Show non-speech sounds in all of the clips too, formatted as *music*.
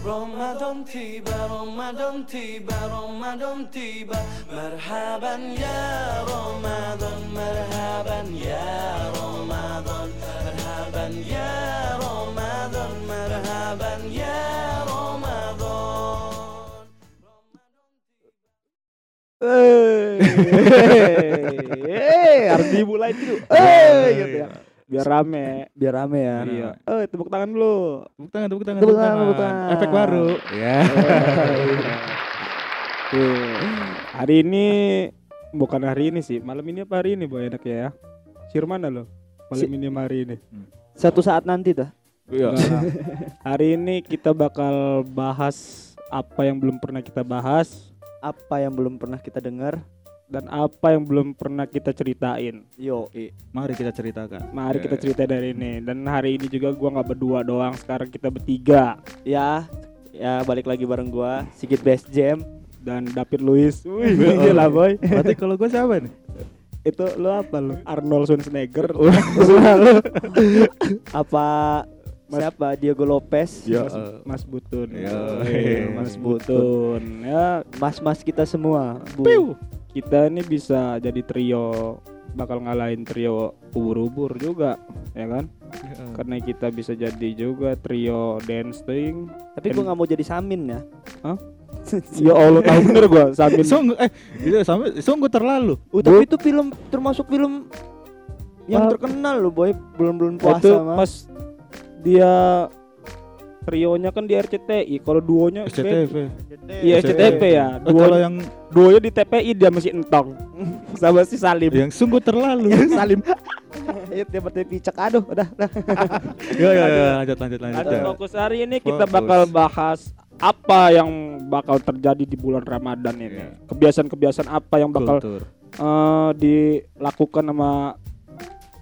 Ramadan tiba, Ramadan tiba, Ramadan tiba. Merhaban ya Ramadan, merhaban ya Ramadan. Merhaban ya Ramadan, merhaban ya Ramadan. Hei, *laughs* hei, arti mulai itu. Hei, gitu ya. Biar rame. Biar rame ya. Iya. Eh, tepuk tangan dulu. Tepuk tangan, tepuk tangan, Tepuk tangan, tepuk tangan. Efek baru. Ya. Tuh. *laughs* Hari ini bukan hari ini sih, malam ini apa hari ini boy enaknya ya? Sir mana lo? Malam Si- ini hari ini. Satu saat nanti dah. Iya. Nah, *laughs* hari ini kita bakal bahas apa yang belum pernah kita bahas Apa yang belum pernah kita dengar? Dan apa yang belum pernah kita ceritain. Yo. Mari kita ceritakan. Mari kita Ya. cerita dari ini. Dan hari ini juga gua nggak berdua doang, sekarang kita bertiga Ya, ya balik lagi bareng gua Sigit Best Jam. dan David Luiz. Wih, *laughs* Oh, gila boy. Berarti kalau gue siapa nih? Itu lo apa lo? Arnold Schwarzenegger. *laughs* *laughs* Apa Mas- siapa Diego Lopez? Ya. Mas, Mas Butun. Ya, Eh, Mas Mas Butun. Ya, Mas-mas kita semua. Bu. Piu. Kita ini bisa jadi trio bakal ngalahin trio ubur-ubur juga, ya kan? Karena kita bisa jadi juga trio dancing. Tapi gua nggak mau jadi Samin ya. Hah? *laughs* ya Allah tahu bener gua sambil Sungguh eh itu sampai sungguh terlalu. Uh, tapi itu film termasuk film yang Wah. terkenal loh boy bulan-bulan itu puasa mah. pas dia trionya kan di RCTI, kalau duonya SCTV. Iya SCTV ya. Kalau Duo, yang duonya di TPI dia masih entong *laughs* sama si Salim. yang sungguh terlalu. *laughs* Salim. *laughs* Ayo dia berarti picek aduh udah udah. ya, ya, ya, lanjut lanjut lanjut. Ada ya. fokus hari ini kita bakal bahas apa yang bakal terjadi di bulan Ramadan ini. Iya. Kebiasaan-kebiasaan apa yang bakal eh, dilakukan sama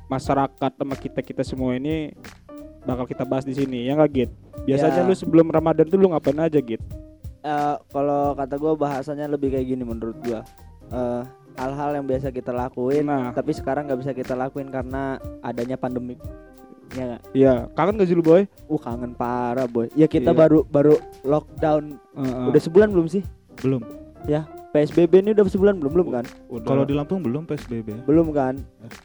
masyarakat sama kita kita semua ini bakal kita bahas di sini ya nggak Git? Biasanya Ya. lu sebelum Ramadan tuh lu ngapain aja Git? Eh, kalau kata gua bahasanya lebih kayak gini menurut gua. Eh, hal-hal yang biasa kita lakuin Nah, tapi sekarang nggak bisa kita lakuin karena adanya pandemi. Ya nggak? iya kangen gak sih lu boy? Uh kangen parah boy. Ya kita Iya. baru baru lockdown Heeh. udah sebulan belum sih? Belum. PSBB ini udah sebulan belum belum kan? Kalau di Lampung belum PSBB. Belum kan?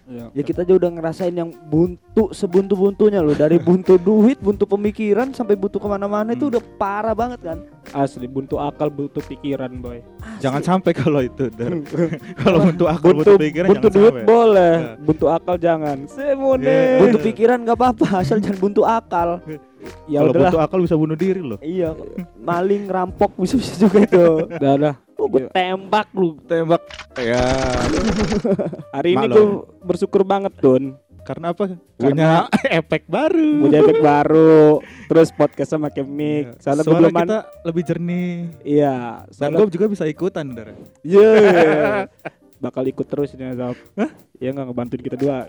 Iya. Ya kita aja udah ngerasain yang buntu sebuntu-buntunya loh dari *laughs* buntu duit, buntu pemikiran sampai buntu ke mana-mana itu Hmm. udah parah banget kan. asli buntu akal buntu pikiran boy. Jangan sampai kalau itu. *laughs* *laughs* Kalau buntu akal buntu buntu pikiran buntu jangan duit sampai. boleh, Ya. buntu akal jangan. Semune. Ya. Buntu pikiran nggak apa-apa asal jangan buntu akal. ya kalau udahlah. buntu akal bisa bunuh diri loh. Iya, maling, rampok bisa-bisa juga itu. Udah dah. Oh, gue tembak lu. Tembak. Ya. *laughs* Hari ini gue bersyukur banget Tun Karena apa? Punya *laughs* efek baru. Punya efek baru *laughs* Terus podcast sama Kemik Iya. Soalnya Suara belum man- kita lebih jernih. Iya Dan Soalnya gue juga bisa ikutan, Dar. Iya. Bakal ikut terus ini Sob Ya nggak ngebantuin kita dua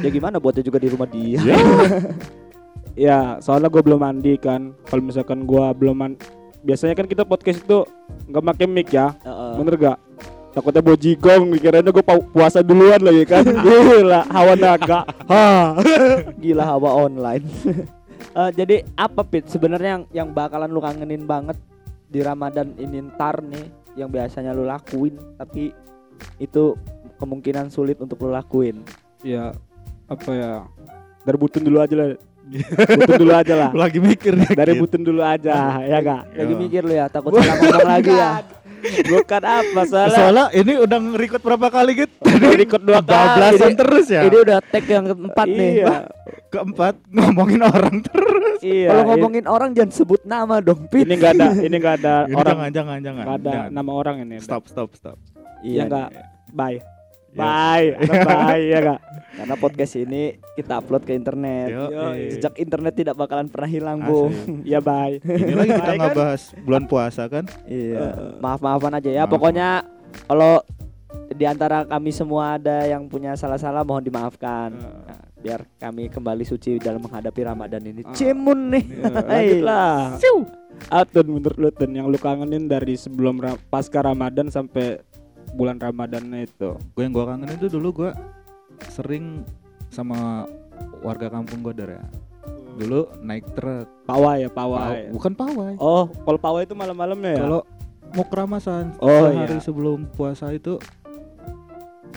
Ya gimana buatnya juga di rumah dia. Ya soalnya gue belum mandi kan Kalau misalkan gue belum man Biasanya kan kita podcast itu nggak pakai mic ya Heeh. Bener gak? Takutnya bawa jigong Mikirnya gue puasa duluan lagi kan *laughs* Gila Hawa naga ha. *laughs* Gila hawa online. *laughs* Eh, jadi apa Pit sebenarnya yang yang bakalan lu kangenin banget di Ramadan ini ntar nih yang biasanya lu lakuin tapi itu kemungkinan sulit untuk lu lakuin. Ya apa ya Dari butun dulu aja lah Butun dulu aja lah Lagi mikir nih. Dari Kit. butun dulu aja Ya gak? Lagi Iya. mikir lu ya, takut salah ngomong lagi ya. Bukan apa soalnya Soalnya ini udah nge-record berapa kali gitu? Record dua kali ini- terus ya. Ini udah tag yang keempat nih. Iya Wah, Keempat ngomongin orang terus. Iya Kalau ngomongin orang jangan sebut nama dong, Pit. Ini gak ada Ini gak ada Ini orang jangan jangan jangan. Gak ada Jangan. nama orang ini Stop stop stop. Iya enggak Bye Ya. Bye *laughs* Ada Bye ya gak? Karena podcast ini kita upload ke internet. Yo. Jejak internet tidak bakalan pernah hilang. Bung. *laughs* Ya bye Ini lagi kita Bye, kan? nggak bahas bulan puasa kan? Iya. Maaf-maafan aja ya. Maaf. Pokoknya kalau di antara kami semua ada yang punya salah-salah mohon dimaafkan. Nah, biar kami kembali suci dalam menghadapi Ramadan ini. Ah. Cimun nih. *laughs* Ya, Lanjutlah Atun menurut lu Yang lu kangenin dari sebelum ra- pasca Ramadan sampai bulan Ramadan itu Gue yang gue kangen itu dulu gue sering sama warga kampung gue dar ya. dulu naik truk. Pawai ya, Paw- pawai. bukan pawai. Oh, kalau pawai itu malam-malamnya ya? Kalau mau keramasan Oh, sehari iya. sebelum puasa itu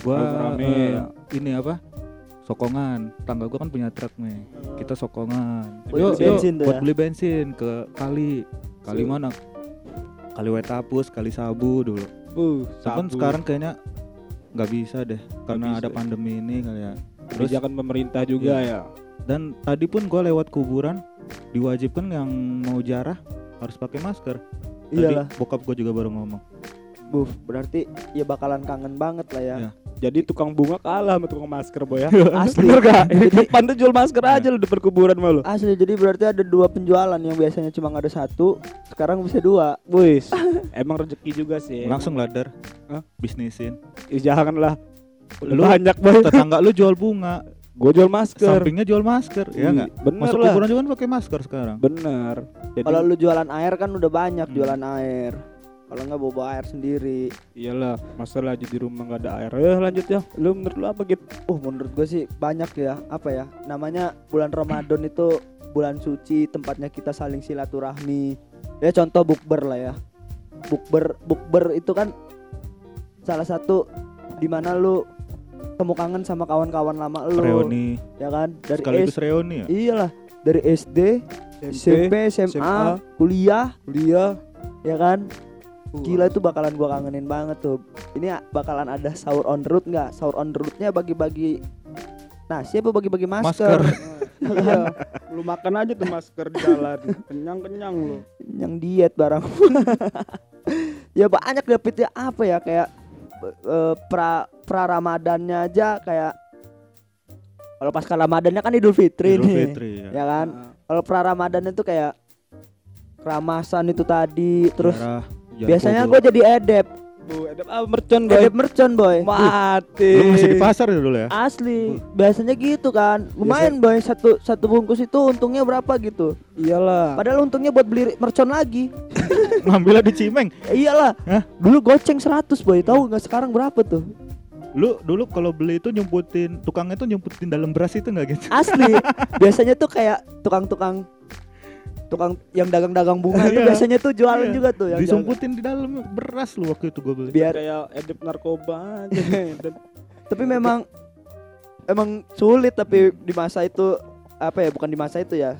gua eh, ya. ini apa? Sokongan. Tangga gua kan punya truk nih. Kita sokongan. Yuk, beli yuk, bensin tuh buat ya? beli bensin ke kali. Kali mana? Kali Wetapus, kali Sabu dulu. Uh, Cuman sabu. sekarang kayaknya nggak bisa deh karena bisa ada ya. pandemi ini kali ya. Terus kebijakan pemerintah juga ya. dan tadi pun gua lewat kuburan diwajibkan yang mau jarah harus pakai masker. Tadi Iyalah. bokap gua juga baru ngomong. Buf, berarti ya bakalan kangen banget lah ya. Iya. Jadi tukang bunga kalah sama tukang masker boy ya. *laughs* Asli. Bener gak? Depan tuh jual masker aja lu depan kuburan malu. Asli jadi berarti ada dua penjualan yang biasanya cuma ada satu, sekarang bisa dua. Wis, *laughs* emang rezeki juga sih. Langsung ladar. Hah? Bisnisin. Ih, janganlah. Udah Lu- banyak boy. Tetangga lu jual bunga, Gue jual masker. sampingnya jual masker, ya Ih, enggak? Bener Masuk lah. kuburan juga kan pakai masker sekarang. Bener. Jadi Kalau lu jualan air kan udah banyak Hmm. jualan air. Kalau nggak bawa air sendiri. iyalah, masalah aja di rumah nggak ada air. Ya lanjut ya. Lu menurut lu apa gitu? Uh, menurut gue sih banyak ya. Apa ya? Namanya bulan Ramadan itu bulan suci, tempatnya kita saling silaturahmi. Ya contoh bukber lah ya. Bukber, bukber itu kan salah satu di mana lu temu kangen sama kawan-kawan lama lu, Reuni, ya kan? Dari sekaligus S- reuni ya. iyalah, dari SD, SMP, SMA, SMA, kuliah, kuliah. ya kan? Gila itu bakalan gua kangenin banget tuh. Ini bakalan ada sahur on the road nggak? Sahur on the roadnya bagi-bagi nasi apa bagi-bagi masker? Masker. *laughs* Iya. lu makan aja tuh masker di jalan. Kenyang-kenyang lu. Yang diet barang. *laughs* ya banyak dapet ya apa ya kayak eh, pra pra Ramadannya aja kayak kalau pasca Ramadannya kan Idul Fitri Idul nih. Fitri ya. Ya kan? Kalau pra Ramadan itu kayak keramasan itu tadi terus Jarah, jalan biasanya gue jadi edep Bu, ada apa mercon boy? edep mercon boy Mati. Lu masih di pasar ya dulu ya? Asli, biasanya gitu kan. Lumayan boy, satu satu bungkus itu untungnya berapa gitu. Iyalah. Padahal untungnya buat beli mercon lagi. *laughs* Ngambilnya di Cimeng. Iyalah. Hah? Dulu goceng 100 boy, tahu nggak sekarang berapa tuh? Lu dulu kalau beli itu nyumputin tukangnya tuh nyumputin dalam beras itu enggak gitu? Asli. *laughs* biasanya tuh kayak tukang-tukang tukang yang dagang-dagang bunga itu Iya. biasanya tuh jualan Iya. juga tuh yang jaga. Disumputin di dalam beras lu waktu itu gua beli. biar kayak edep narkoba aja. *laughs* Tapi memang emang sulit tapi di masa itu apa ya bukan di masa itu ya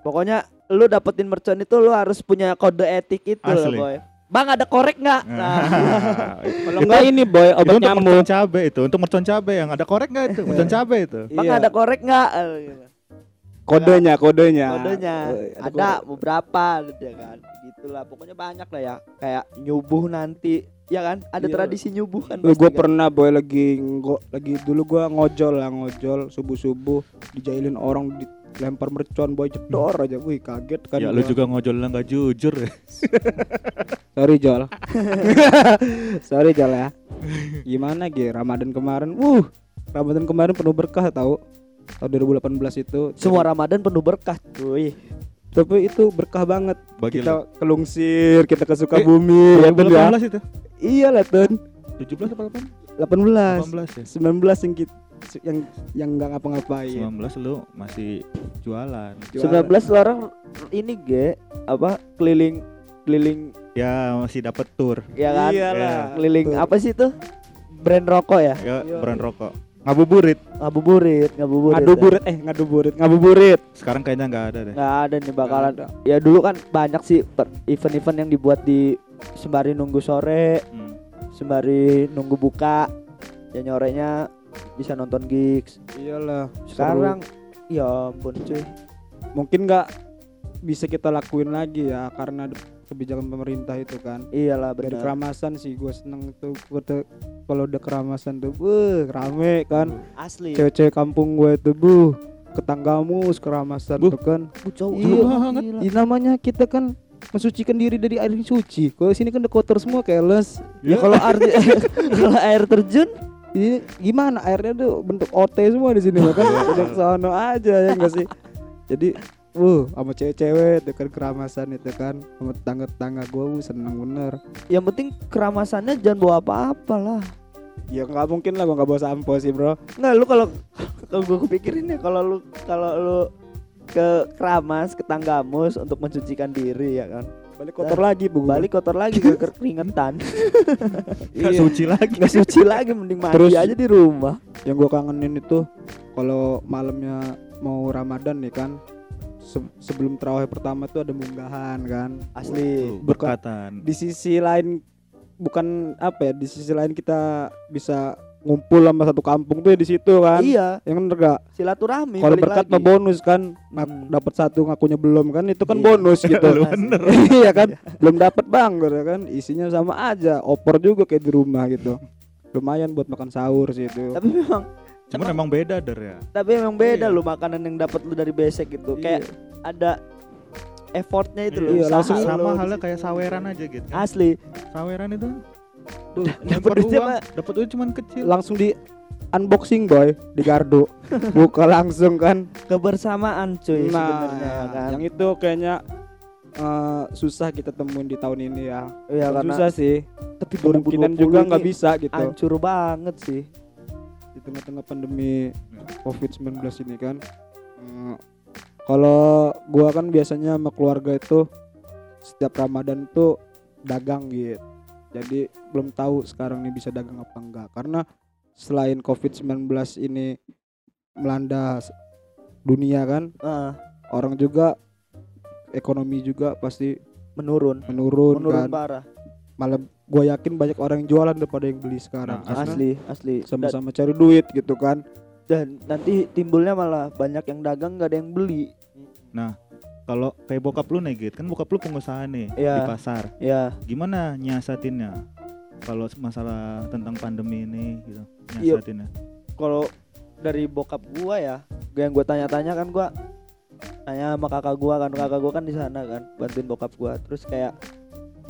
pokoknya lu dapetin mercon itu lu harus punya kode etik itu loh Asli. boy bang ada korek nggak nah, *laughs* Kalau enggak ini boy itu obat untuk mercon nyamuk. cabe itu, untuk mercon cabe yang ada korek nggak itu? Mercon cabe itu. bang Iya. ada korek nggak kodenya, kodenya. kodenya Eh, ada korek. beberapa ya kan gitulah pokoknya banyak lah ya kayak nyubuh nanti ya kan ada Iya. tradisi nyubuh kan Lu gue kan? pernah boy lagi ngo, lagi dulu gua ngojol lah ngojol subuh subuh dijailin orang dilempar mercon boy jedor aja, wih kaget kan. Ya lu juga ngojolnya nggak jujur ya. *laughs* Sorry Jol. *laughs* Sorry Jol ya. Gimana Ge? Ramadan kemarin, wuh, Ramadan kemarin penuh berkah tahu. Tahun 2018 itu. semua Ramadan penuh berkah cuy Tapi itu berkah banget. Bagi lu. kita ke Lungsir, kita ke Sukabumi, ya Tun ya. 2018 itu. Iya lah Tun. 17 apa 18? 18. 18 ya. 19 yang kita yang yang nggak ngapa-ngapain. 19 lu masih jualan. Jualan. 19 orang ini ge apa keliling keliling Ya masih dapat tour. ya kan Iyalah. keliling Tuh. apa sih itu brand rokok ya Ya brand rokok. Ngabuburit. ngabuburit ngabuburit Ngaduburit eh ngaduburit, ngabuburit. Sekarang kayaknya nggak ada deh. nggak ada nih bakalan Nggak ya dulu kan banyak sih event-event yang dibuat di sembari nunggu sore Hmm. sembari nunggu buka ya nyorenya bisa nonton gigs Iyalah. sekarang ya ampun cuy mungkin nggak bisa kita lakuin lagi ya karena ada kebijakan pemerintah itu kan. Iyalah dari benar. keramasan sih gue seneng tuh kalau udah keramasan tuh buh rame kan. Asli. Cewek-cewek kampung gue tuh buh ketanggamu keramasan Buh. tuh kan. Bu, cowok. Iya, banget Ini namanya kita kan mensucikan diri dari air suci. Kalau sini kan udah kotor semua keles. Ya kalau air *laughs* kalau air terjun? Ini gimana? Airnya tuh bentuk OT semua di sini kan? Udah ke sana aja ya enggak sih? Jadi Wuh, sama cewek-cewek itu kan keramasan itu kan. Sama tetangga-tetangga gue wuh, seneng bener. Yang penting keramasannya jangan bawa apa-apa lah. Ya nggak mungkin lah gue nggak bawa sampo sih bro. Nggak lu kalau kalau gue kepikirin ya kalau lu kalau lu ke keramas ke tanggamus untuk mencucikan diri ya kan? Balik kotor lagi bu balik kotor lagi ke keringetan. *laughs* Nggak iya. suci lagi. Nggak suci lagi mending mandi Terus- aja di rumah. yang gua kangenin itu kalau malamnya mau Ramadan nih kan se- sebelum terawih pertama tuh ada munggahan kan? Asli. Berkatan. di sisi lain bukan apa ya di sisi lain kita bisa ngumpul sama satu kampung tuh ya di situ kan? Iya. Yang bener gak silaturahmi kalau berkat mah bonus kan? Hmm. dapat satu ngakunya belum kan? Itu kan Iya. bonus gitu. *laughs* Bener. Iya kan? Belum dapat bang gitu kan? Isinya sama aja opor juga kayak di rumah gitu. *laughs* Lumayan buat makan sahur sih itu. Tapi memang cuman emang beda der ya? Tapi memang beda Iya. lu makanan yang dapat lu dari besek gitu. Iya. kayak ada effortnya itu loh. Iya, langsung sama halnya kayak saweran aja gitu kan. Asli. Saweran itu. Tuh Dapat duitnya, uang. Pak. dapat uang cuman kecil. Langsung di unboxing boy. Di gardu. *laughs* Buka langsung kan. Kebersamaan cuy nah sebenarnya ya kan? yang itu kayaknya eh, susah kita temuin di tahun ini ya. Iya karena susah sih. tapi kemungkinan 2020 juga nggak bisa gitu. hancur banget sih tengah-tengah pandemi COVID-19 ini kan. Eh, kalau gua kan biasanya sama keluarga itu setiap Ramadan tuh dagang gitu. Jadi belum tahu sekarang nih bisa dagang apa enggak karena selain COVID-19 ini melanda dunia kan, Heeh, orang juga ekonomi juga pasti menurun menurun, menurun kan. parah Malah gua yakin banyak orang yang jualan daripada yang beli sekarang. Nah, asli asli sama-sama cari duit gitu kan. dan nanti timbulnya malah banyak yang dagang nggak ada yang beli kalau kayak bokap lu nih gitu kan bokap lu pengusaha nih Iya. di pasar ya gimana nyiasatinnya kalau masalah tentang pandemi ini gitu Iya. nyiasatinnya kalau dari bokap gua ya yang gua tanya-tanya kan gua tanya sama kakak gua kan kakak gua kan di sana kan bantuin bokap gua terus kayak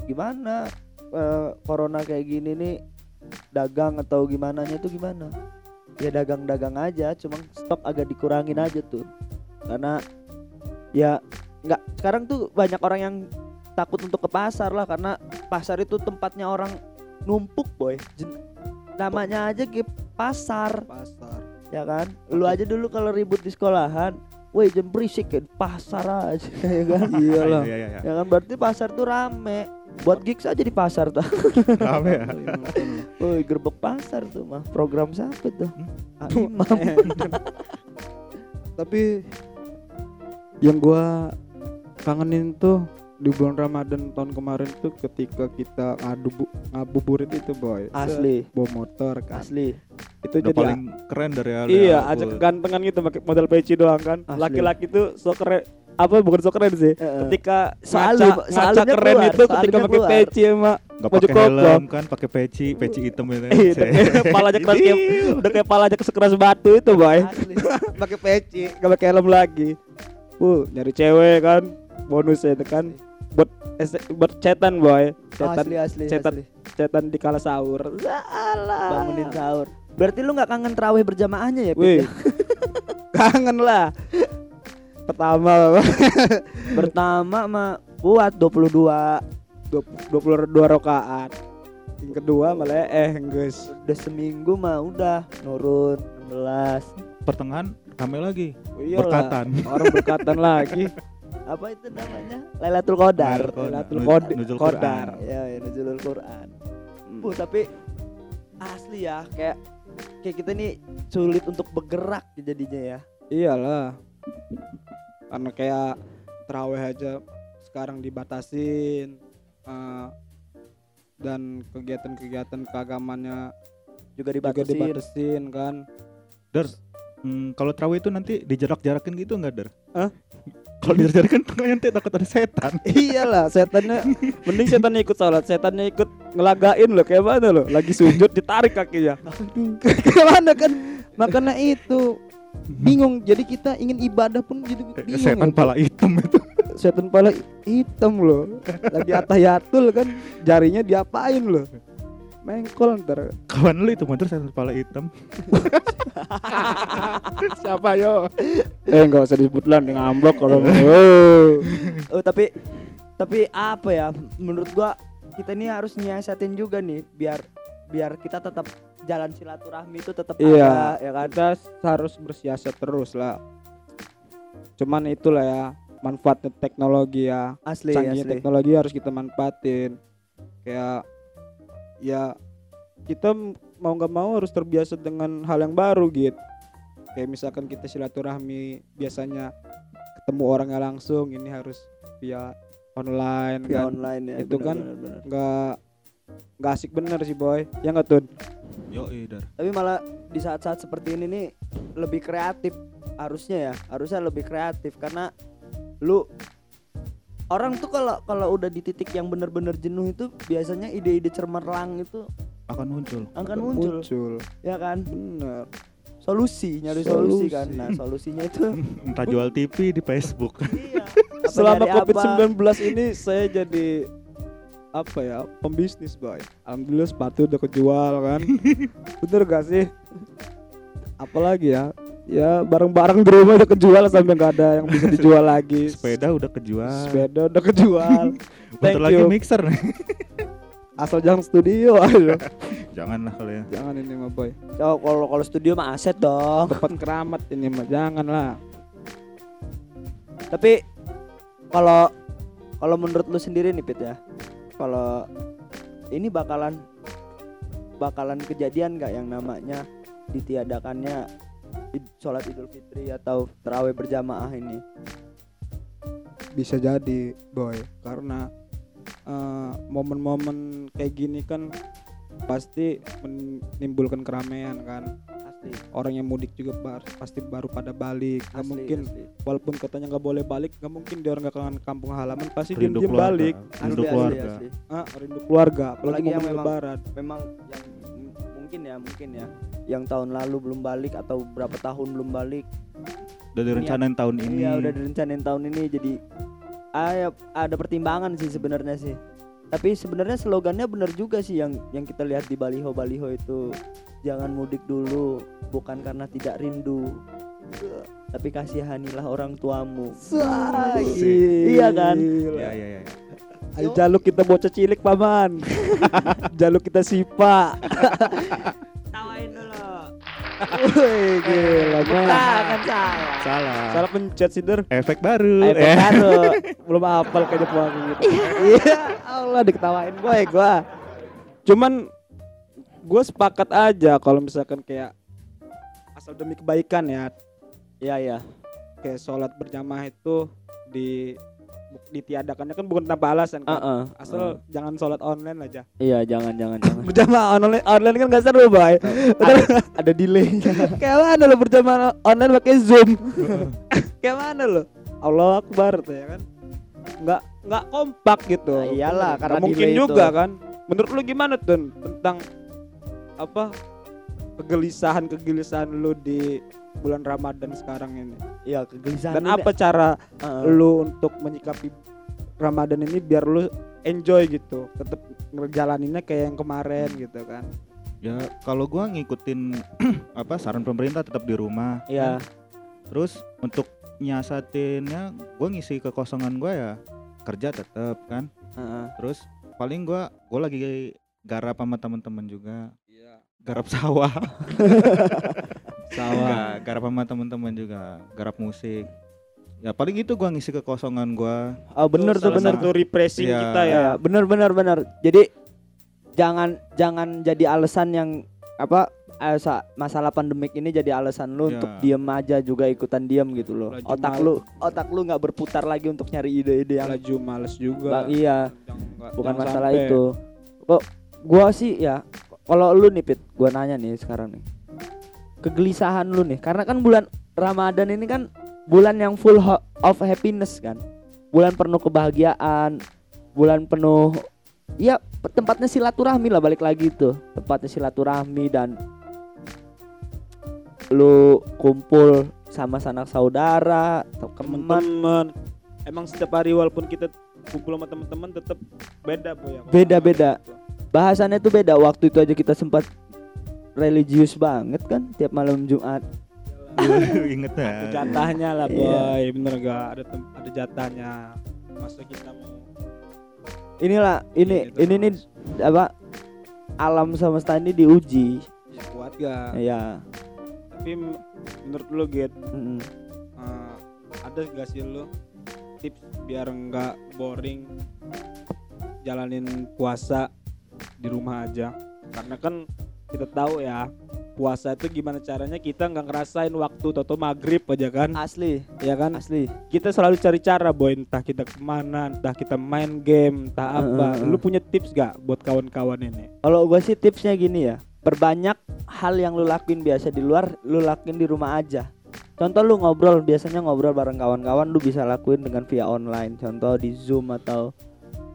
gimana eh, corona kayak gini nih dagang atau gimana nya tuh gimana? Ya dagang-dagang aja cuma stok agak dikurangin aja tuh. Karena ya nggak sekarang tuh banyak orang yang takut untuk ke pasar lah karena pasar itu tempatnya orang numpuk boy. Jen- namanya aja ke pasar. Pasar. ya kan? Lu aja dulu kalau ribut di sekolahan woi jam berisik kan pasar aja *laughs* ya kan? Iyalah. iya, iya, iya. ya kan berarti pasar tuh rame. Buat gigs aja di pasar tuh rame ya? *laughs* Woi gerbek pasar tuh mah. Program siapa tuh? Hmm? Ah, imam. Tapi yang gua kangenin tuh di bulan Ramadan tahun kemarin tuh ketika kita ngadu bu- ngabuburit itu boy. Asli. bawa motor kan. Asli. Itu udah jadi paling keren dari hal iya aja kegantengan gitu pakai model peci doang kan. Asli. laki-laki tuh so keren apa bukan so keren sih. Heeh. ketika ngaca, ngaca salimnya keren keluar, itu ketika pakai peci sama nggak pakai helm kan pakai peci peci hitam gitu *laughs* Iya, udah kayak *laughs* palanya keras kayak udah kayak palanya sekeras batu itu boy. Asli. *laughs* Pakai peci gak pakai helm lagi. Uh nyari cewek kan bonusnya itu kan buat buat cetan boy. Cetan asli asli cetan asli. cetan di kala sahur. Salah. bangunin sahur. Berarti lu nggak kangen terawih berjamaahnya ya Pit, Wih, ya? *laughs* kangen lah. Pertama *laughs* pertama mah kuat 22 22 rakaat yang kedua malah eh guys udah seminggu mah udah nurun 16 pertengahan rame lagi. Oh, iyalah. berkatan. Orang berkatan *laughs* lagi apa itu namanya? Lailatul Qadar. Lailatul Nuzul Qadar. Ya, ya nuzulul Quran. Bu, tapi asli ya kayak kayak kita nih sulit untuk bergerak jadinya ya. Iyalah. Karena kayak terawih aja sekarang dibatasin eh, dan kegiatan-kegiatan keagamannya juga juga dibatasin. dibatasin kan. Der, hmm, kalau terawih itu nanti dijarak-jarakin gitu nggak Der? Hah? Kalau dijarak-jarakin *laughs* nanti takut ada setan. *laughs* iyalah setannya mending setannya ikut sholat. Setannya ikut ngelagain loh kayak mana loh? Lagi sujud ditarik kakinya. *laughs* Kayak mana kan? Makanya itu bingung. Jadi kita ingin ibadah pun jadi bingung setan itu. pala hitam itu. setan pala hitam loh. Lagi atayatul kan jarinya diapain loh mengkol ntar. Kawan lu itu motor setan pala hitam. *laughs* siapa yo? Eh nggak usah disebut lah dengan amblok kalau *laughs* oh. oh tapi tapi apa ya? Menurut gua kita ini harus nyiasatin juga nih biar biar kita tetap jalan silaturahmi itu tetap iya. ada ya kan? Kita harus bersiasat terus lah. Cuman itulah ya manfaatnya teknologi ya. Asli canggihnya asli. teknologi harus kita manfaatin. Kayak ya kita mau nggak mau harus terbiasa dengan hal yang baru gitu kayak misalkan kita silaturahmi biasanya ketemu orangnya langsung ini harus via online via kan. online ya Itu benar, kan nggak nggak asik bener sih boy. Ya nggak tuh Yo, tapi malah di saat-saat seperti ini nih lebih kreatif harusnya ya. Harusnya lebih kreatif karena lu orang tuh kalau kalau udah di titik yang bener-bener jenuh itu biasanya ide-ide cemerlang itu Akan muncul. akan muncul, ya kan? Bener. Solusi nyari solusi, Solusi. kan. Nah solusinya itu *laughs* Entah jual TV di Facebook. iya. *laughs* Apa selama covid apa. 19 ini saya jadi apa ya pembisnis boy alhamdulillah sepatu udah kejual kan. *laughs* Bener gak sih? Apalagi ya ya barang-barang di rumah udah kejual sampai nggak ada yang bisa dijual lagi *laughs* Sepeda udah kejual. sepeda udah kejual *laughs* Bentar thank lagi you. mixer nih. *laughs* asal jangan studio aduh Janganlah kalau ya. jangan ini mah boy Oh, kalau kalau studio mah aset dong tempat keramat ini mah jangan lah tapi kalau kalau menurut lu sendiri nih Pit ya kalau ini bakalan bakalan kejadian nggak yang namanya ditiadakannya sholat idul fitri atau terawih berjamaah ini bisa jadi boy karena eh, momen-momen kayak gini kan pasti menimbulkan keramaian kan asli orang yang mudik juga bar- pasti baru pada balik nggak asli, mungkin asli. walaupun katanya nggak boleh balik nggak mungkin dia orang nggak kangen kampung halaman pasti Rindu keluarga. balik Rindu Asli, asli, keluarga. asli. ah, rindu keluarga apalagi Apalagi yang memang- lebaran memang yang mungkin ya mungkin ya yang tahun lalu belum balik atau berapa tahun belum balik Udah direncanain tahun ini. Iya udah direncanain tahun ini jadi ya, ada pertimbangan sih sebenarnya sih. Tapi sebenarnya slogannya benar juga sih yang yang kita lihat di baliho-baliho itu jangan mudik dulu bukan karena tidak rindu tapi kasihanilah orang tuamu. Iya kan? Iya, iya, iya. Ayo jaluk kita bocah cilik paman *laughs* jaluk kita sipa Tawain dulu. Wih, gila Nah, man. kan salah. Salah. salah pencet sih der Efek baru. Ayo Eh. baru. *laughs* belum hafal kayaknya pulang gitu iya Allah diketawain boy gua cuman gue sepakat aja kalau misalkan kayak asal demi kebaikan ya Iya iya. kayak sholat berjamaah itu di ditiadakannya. Kan bukan tanpa alasan kan? Heeh. asal jangan sholat online aja. Iya jangan jangan jangan. *laughs* berjamaah online online kan gak seru boy ada delaynya. *laughs* kayak mana lo berjamaah online pakai zoom? *laughs* Kayak mana lo? Allah Akbar tuh ya kan? Nggak nggak kompak gitu. Nah, iyalah, karena mungkin juga itu. kan? Menurut lu gimana tuh tentang apa kegelisahan kegelisahan lu di bulan Ramadan sekarang ini Iya kegelisahan. dan apa cara Heeh. lu untuk menyikapi Ramadan ini biar lu enjoy gitu tetap ngejalaninnya kayak yang kemarin gitu kan Ya kalau gua ngikutin *clears throat* apa saran pemerintah tetap di rumah. Iya. Terus untuk nyiasatinnya gua ngisi kekosongan gua ya kerja tetap kan. Heeh. Terus paling gua gua lagi garap sama teman-teman juga. Garap sawah. *laughs* sawah garap sama teman-teman juga, garap musik. Ya paling itu gua ngisi kekosongan gua. Oh bener tuh bener satu refreshing Iya. kita ya ya bener bener bener jadi jangan jangan jadi alasan yang apa eh, sa- masalah pandemik ini jadi alasan lu Ya. untuk diem aja juga ikutan diem gitu loh Laju otak mal- lu otak lu nggak berputar lagi untuk nyari ide-ide yang laju males juga Bang, iya Jangan- bukan jangan masalah sampai. itu kok gua sih ya kalau lu nih Pit gua nanya nih sekarang nih kegelisahan lu nih. Karena kan bulan Ramadan ini kan bulan yang full of happiness kan. Bulan penuh kebahagiaan bulan penuh ya tempatnya silaturahmi lah balik lagi tuh. Tempatnya silaturahmi dan lu kumpul sama sanak saudara teman-teman. Emang setiap hari walaupun kita kumpul sama teman-teman tetap beda boy ya kalau Beda-beda. Ramadan itu. bahasannya tuh beda. Waktu itu aja kita sempat religius banget kan tiap malam Jumat. Ingat ya. jatahnya lah Iya. boy. Bener gak? Ada tem- ada jatahnya. Masa kita mau inilah ini Gitu ini nih terus. apa alam semesta ini diuji. Ya, kuat gak? Ya tapi menurut lu get mm, eh, ada gak sih lu tips biar nggak boring? Jalanin puasa di rumah aja. Karena kan kita tahu ya puasa itu gimana caranya kita nggak ngerasain waktu toto maghrib aja kan Asli, ya kan asli. kita selalu cari cara boy entah kita ke mana entah kita main game entah apa Heeh, heeh. lu punya tips gak buat kawan-kawan ini Kalau gua sih tipsnya gini ya, perbanyak hal yang lu lakuin biasa di luar, lu lakuin di rumah aja. Contoh lu ngobrol, biasanya ngobrol bareng kawan-kawan lu bisa lakuin dengan via online. Contoh di Zoom atau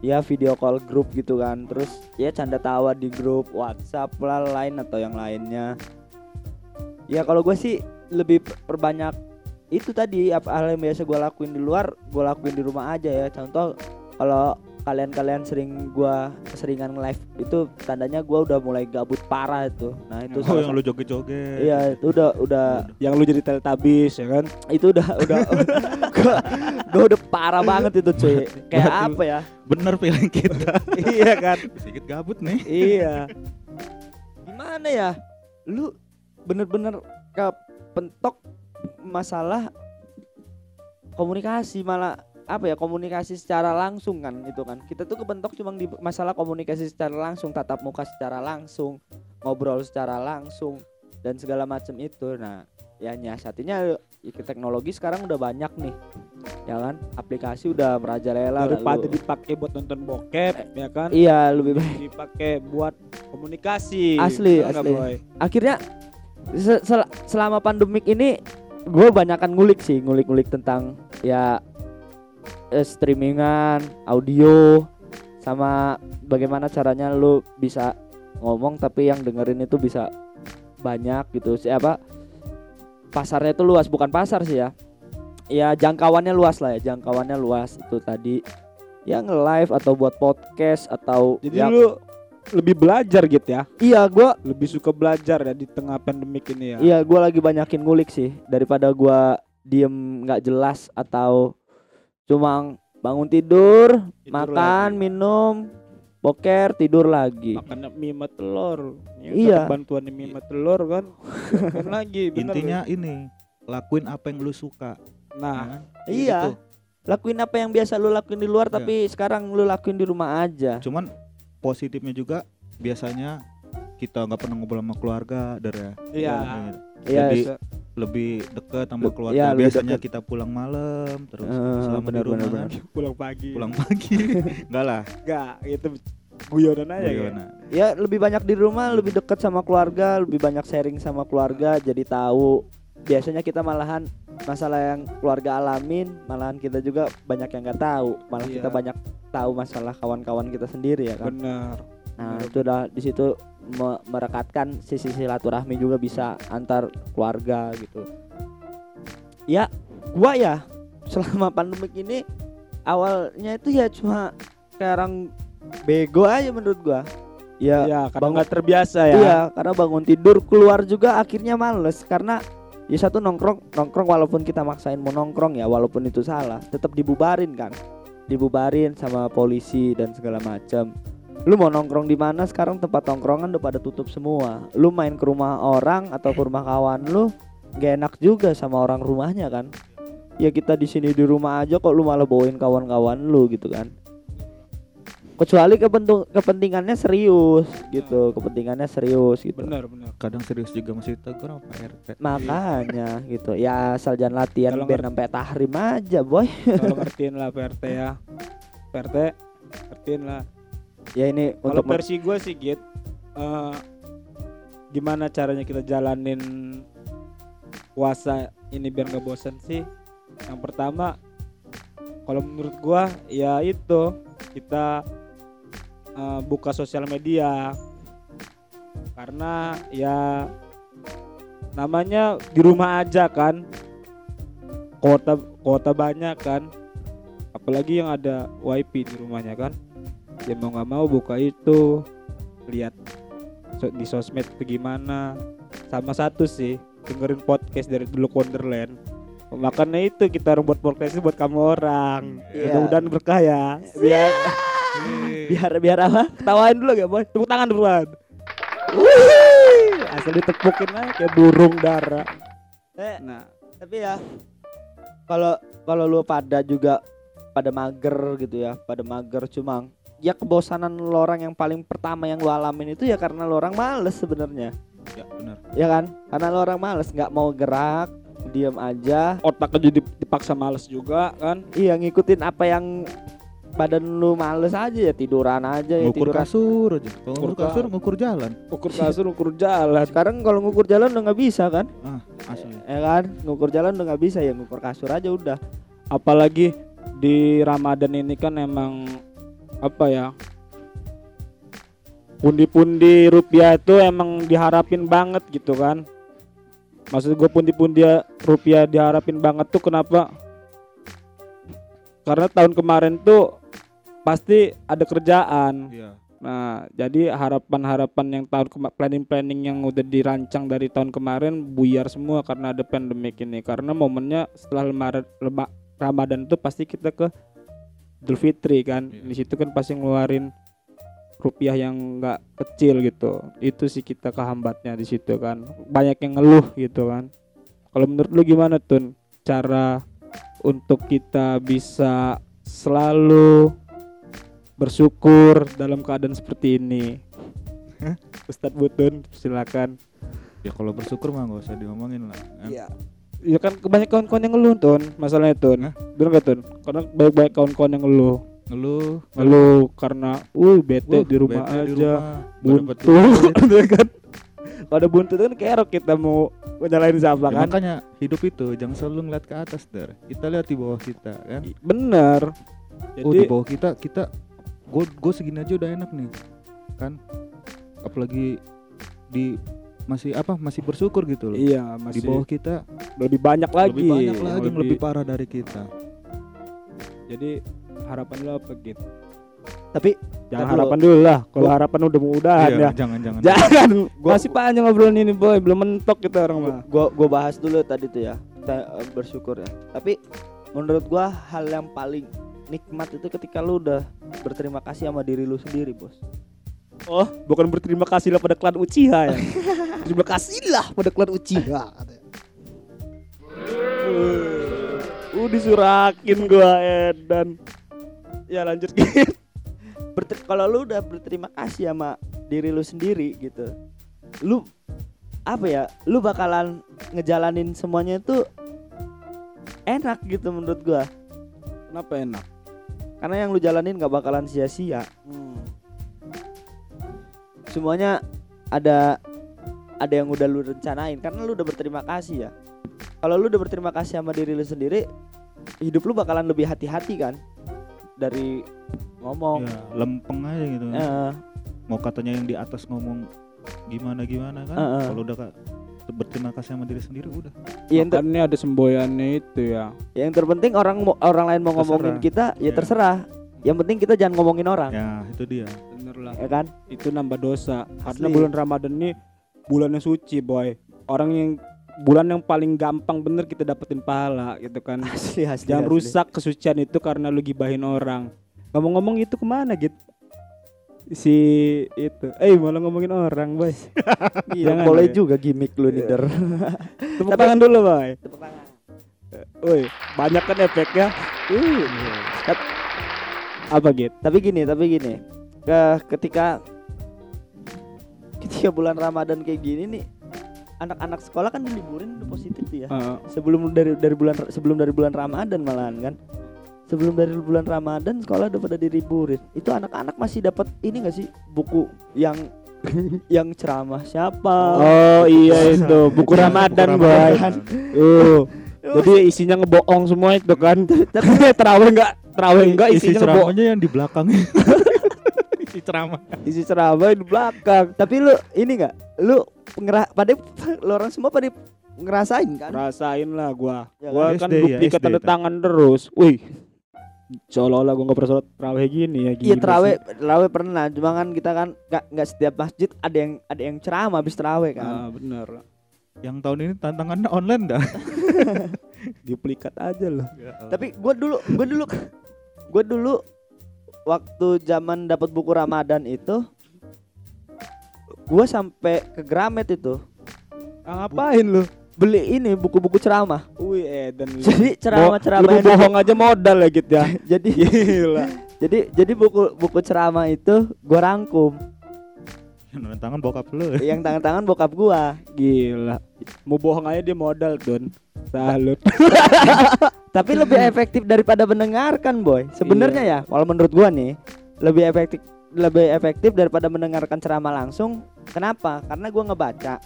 ya video call grup gitu kan. Terus ya canda tawa di grup WhatsApp lah lain atau yang lainnya. Ya kalau gue sih lebih per- perbanyak itu tadi apa hal yang biasa gue lakuin di luar, gue lakuin di rumah aja ya. Contoh kalau kalian-kalian sering gua keseringan live itu tandanya gua udah mulai gabut parah itu. Nah, itu Oh yang lu joget-joget. Iya, itu udah udah yang lu jadi teletabis ya kan itu udah udah *laughs* gua udah parah banget itu cuy. Kayak apa ya? Bener feeling kita. *laughs* iya kan Sedikit gabut nih. iya. *laughs* Gimana ya? Lu bener-bener kepentok masalah komunikasi malah apa ya komunikasi secara langsung kan itu kan kita tuh kebentok cuma di masalah komunikasi secara langsung tatap muka secara langsung ngobrol secara langsung dan segala macam itu nah ya nyiasatinya ya, teknologi sekarang udah banyak nih ya kan? Aplikasi udah merajalela daripada lalu- dipakai buat nonton bokep ya kan? iya lebih baik. dipakai buat komunikasi Asli, asli. Boy? akhirnya se- sel- selama pandemik ini gue banyakan ngulik sih ngulik-ngulik tentang ya eh, streamingan audio sama bagaimana caranya lu bisa ngomong tapi yang dengerin itu bisa banyak gitu. Siapa pasarnya itu luas bukan pasar sih ya. Ya jangkauannya luas lah ya jangkauannya luas. Itu tadi. Ya nge-live atau buat podcast atau jadi ya, lu lebih belajar gitu ya? Iya gua lebih suka belajar ya di tengah pandemik ini ya? Iya, gua lagi banyakin ngulik sih. Daripada gua diem nggak jelas atau cuma bangun tidur, Tidur makan, minum, boker, tidur lagi. makan mie telur Ya, Iya. bantuan mie telur kan kan lagi bener Intinya ini lakuin apa yang lu suka. nah ya kan? Iya. Gitu. Lakuin apa yang biasa lu lakuin di luar Iya. tapi sekarang lu lakuin di rumah aja. Cuman positifnya juga biasanya kita nggak pernah ngobrol sama keluarga, der ya. iya Iya, Jadi se- lebih deket sama keluarga. lebih biasanya deket. kita pulang malam terus Eh, selama benar, di rumah benar, kan, pulang pagi pulang pagi. *laughs* Enggak lah. enggak itu guyonan aja ya Gimana? ya lebih banyak di rumah, lebih dekat sama keluarga, lebih banyak sharing sama keluarga, jadi tahu. Biasanya kita malahan masalah yang keluarga alamin, malahan kita juga banyak yang nggak tahu, malah Iya. kita banyak tahu masalah kawan-kawan kita sendiri ya kan. bener Nah, bener. itu udah di situ me- merekatkan sisi silaturahmi juga bisa antar keluarga gitu. Ya, gua ya selama pandemik ini awalnya itu ya cuma kayak orang bego aja menurut gua. Ya, Iya, karena nggak terbiasa ya Iya, karena bangun tidur keluar juga akhirnya males karena ya satu nongkrong nongkrong walaupun kita maksain mau nongkrong ya walaupun itu salah tetap dibubarin kan dibubarin sama polisi dan segala macam lu mau nongkrong di mana? Sekarang tempat nongkrongan udah pada tutup semua. Lu main ke rumah orang atau ke rumah kawan lu gak enak juga sama orang rumahnya kan? Ya kita di sini di rumah aja kok lu malah bawain kawan-kawan lu gitu kan? Kecuali kepentung kepentingannya serius gitu. Kepentingannya serius gitu. Bener bener Kadang serius juga masih tegur apa RP. makanya gitu. Ya asal jangan latihan biar sampai tahrim aja boy. Kalau ngertiin lah PRT ya. PRT ngertiin lah ya ini kalau untuk versi gue sih git eh, gimana caranya kita jalanin puasa ini biar nggak bosan sih? Yang pertama kalau menurut gua ya itu kita eh, buka sosial media. Karena ya namanya di rumah aja kan kota kota banyak kan. Apalagi yang ada wifi di rumahnya kan ya mau nggak mau buka itu lihat di sosmed itu gimana. Sama satu sih dengerin podcast dari dulu Wonderland. Makanya itu kita buat podcast ini buat kamu orang. Iya. mudah-mudahan berkah ya. Biar biar biar apa? Ketawain dulu gak boy. Tepuk tangan duluan. Asal ditepukin aja kayak burung dara. Eh, nah. tapi ya kalau kalau lu pada juga pada mager gitu ya pada mager cuma ya kebosanan lu orang yang paling pertama yang lu alamin itu ya karena lu orang males sebenarnya Ya benar. ya kan karena lu orang males nggak mau gerak diam aja Otaknya jadi dipaksa males juga kan. iya ngikutin apa yang badan lu males aja ya tiduran aja ya Ngukur tiduran kasur aja. Kalau Ngukur ngukur kasur ka- ngukur jalan. Ukur kasur, ukur jalan. sekarang kalau ngukur jalan udah nggak bisa kan Ah, asli. ya kan ngukur jalan udah nggak bisa ya ngukur kasur aja udah Apalagi di Ramadan ini kan emang apa ya? Pundi-pundi rupiah itu emang diharapin banget gitu kan. Maksud gue pundi-pundi rupiah diharapin banget tuh kenapa? Karena tahun kemarin tuh pasti ada kerjaan. Iya. Nah, jadi harapan-harapan yang tahun planning-planning yang udah dirancang dari tahun kemarin buyar semua karena ada pandemik ini. Karena momennya setelah lema- Ramadan itu pasti kita ke Idul Fitri kan. Iya. Di situ kan pasti ngeluarin rupiah yang nggak kecil gitu. Itu sih kita kehambatnya di situ kan. Banyak yang ngeluh gitu kan. Kalau menurut lu gimana Tun? Cara untuk kita bisa selalu bersyukur dalam keadaan seperti ini. Ustadz Butun, silakan. Ya kalau bersyukur mah nggak usah diomongin lah. kan. Iya. Ya kan banyak kawan-kawan yang ngeluh Tun, masalahnya Tun. Hah? Bener gak Tun? Karena banyak-banyak kawan-kawan yang ngeluh. Ngeluh. Ngeluh karena, uh bete Wah, di rumah bete di aja, rumah, nggak dapet buntu, ya *laughs* kan? Kalau ada buntu kan kerok kita mau nyalain siapa Ya, kan? makanya hidup itu jangan selalu ngeliat ke atas der. Kita lihat di bawah kita kan. Bener. oh di Jadi bawah kita kita gue gue segini aja udah enak nih kan apalagi di masih apa masih bersyukur gitu loh iya di masih bawah kita lebih banyak lagi. lebih banyak lagi yang Lebih- lebih parah dari kita Jadi harapan lu apa gitu? tapi Jangan Tapi harapan dulu lah. Kalau harapan udah mudahan Iya, ya. jangan jangan Jangan. Gua- Masih panjang obrolan ini boy, belum mentok kita orang mah. gua gua bahas dulu tadi tuh ya kita eh, bersyukur ya tapi menurut gua hal yang paling nikmat itu ketika lu udah berterima kasih sama diri lu sendiri bos Oh, bukan berterima kasihlah pada klan Uchiha ya. *laughs* Terima kasihlah pada klan Uchiha. katanya. Uh, uh, disurakin gua Edan. Ya lanjut *laughs* gitu. Kalau lu udah berterima kasih sama diri lu sendiri gitu lu apa ya lu bakalan ngejalanin semuanya itu enak gitu menurut gua Kenapa enak? karena yang lu jalanin nggak bakalan sia-sia semuanya ada ada yang udah lu rencanain karena lu udah berterima kasih ya kalau lu udah berterima kasih sama diri lu sendiri hidup lu bakalan lebih hati-hati kan dari ngomong ya, lempeng aja gitu. Eh, mau katanya yang di atas ngomong gimana gimana kan Heeh. kalau udah berterima kasih sama diri sendiri udah yang, ter- Makanya ada semboyannya itu ya. yang terpenting orang orang lain mau ngomongin kita ya Iya. terserah yang penting kita jangan ngomongin orang ya itu dia Bener lah. ya kan Itu nambah dosa. Karena bulan Ramadan ini bulannya suci, boy. Orang yang bulan yang paling gampang bener kita dapetin pahala gitu kan. *laughs* asli asli Jangan asli. rusak kesucian itu karena lu gibahin orang. Ngomong-ngomong itu ke mana gitu? Si itu, eh malah ngomongin orang, boy. *laughs* Iya, Jangan, boleh ya. juga gimmick lu nih Der. *laughs* Tepuk tangan dulu, boy. Tepuk tangan. Woi, banyak kan efeknya. Uh. Apa gitu? tapi gini tapi gini ke ketika ketika bulan Ramadan kayak gini nih anak-anak sekolah kan diliburin udah positif tuh ya. Eh, sebelum dari dari bulan sebelum dari bulan Ramadan malahan kan. Sebelum dari bulan Ramadan sekolah udah pada diliburin. Itu anak-anak masih dapat ini gak sih? Buku yang *laughs* yang ceramah siapa? Oh iya itu. buku Ramadan, boy. Uh. Jadi isinya ngebohong semua itu kan. Tapi *laughs* terawih enggak? Terawih enggak isi isinya ngebohong. ceramahnya yang di belakang *laughs* isi ceramah Isi ceramah di belakang. tapi lu ini nggak lu ngerah pada *laughs* lu orang semua pada ngerasain kan Rasain lah gua. Ya Gua kan? SD ya, bukti tanda tangan terus. Wih. Seolah-olah gua nggak pernah sholat terawih gini ya Iya gila terawih, sih. terawih pernah, cuma kan kita kan nggak nggak setiap masjid ada yang ada yang ceramah habis terawih kan. Ah, bener. yang tahun ini tantangannya online dah *laughs* Duplikat aja loh. Tapi gue dulu, gue dulu, gue dulu waktu zaman dapat buku Ramadan itu, gue sampai ke Gramet itu. Ah, ngapain lu? beli ini buku-buku ceramah. Wih, Eden. *laughs* Jadi ceramah-ceramah yang- bohong aja modal ya gitu ya. *laughs* jadi Gila. *laughs* jadi jadi buku buku ceramah itu gua rangkum Yang tangan bokap lu. *laughs* yang tangan-tangan bokap gua. Gila. Mau bohong aja dia modal, Don. Salut. *laughs* Tapi lebih *laughs* efektif daripada mendengarkan, boy. Sebenarnya ya, kalau menurut gua nih, lebih efektif lebih efektif daripada mendengarkan ceramah langsung. Kenapa? Karena gua ngebaca,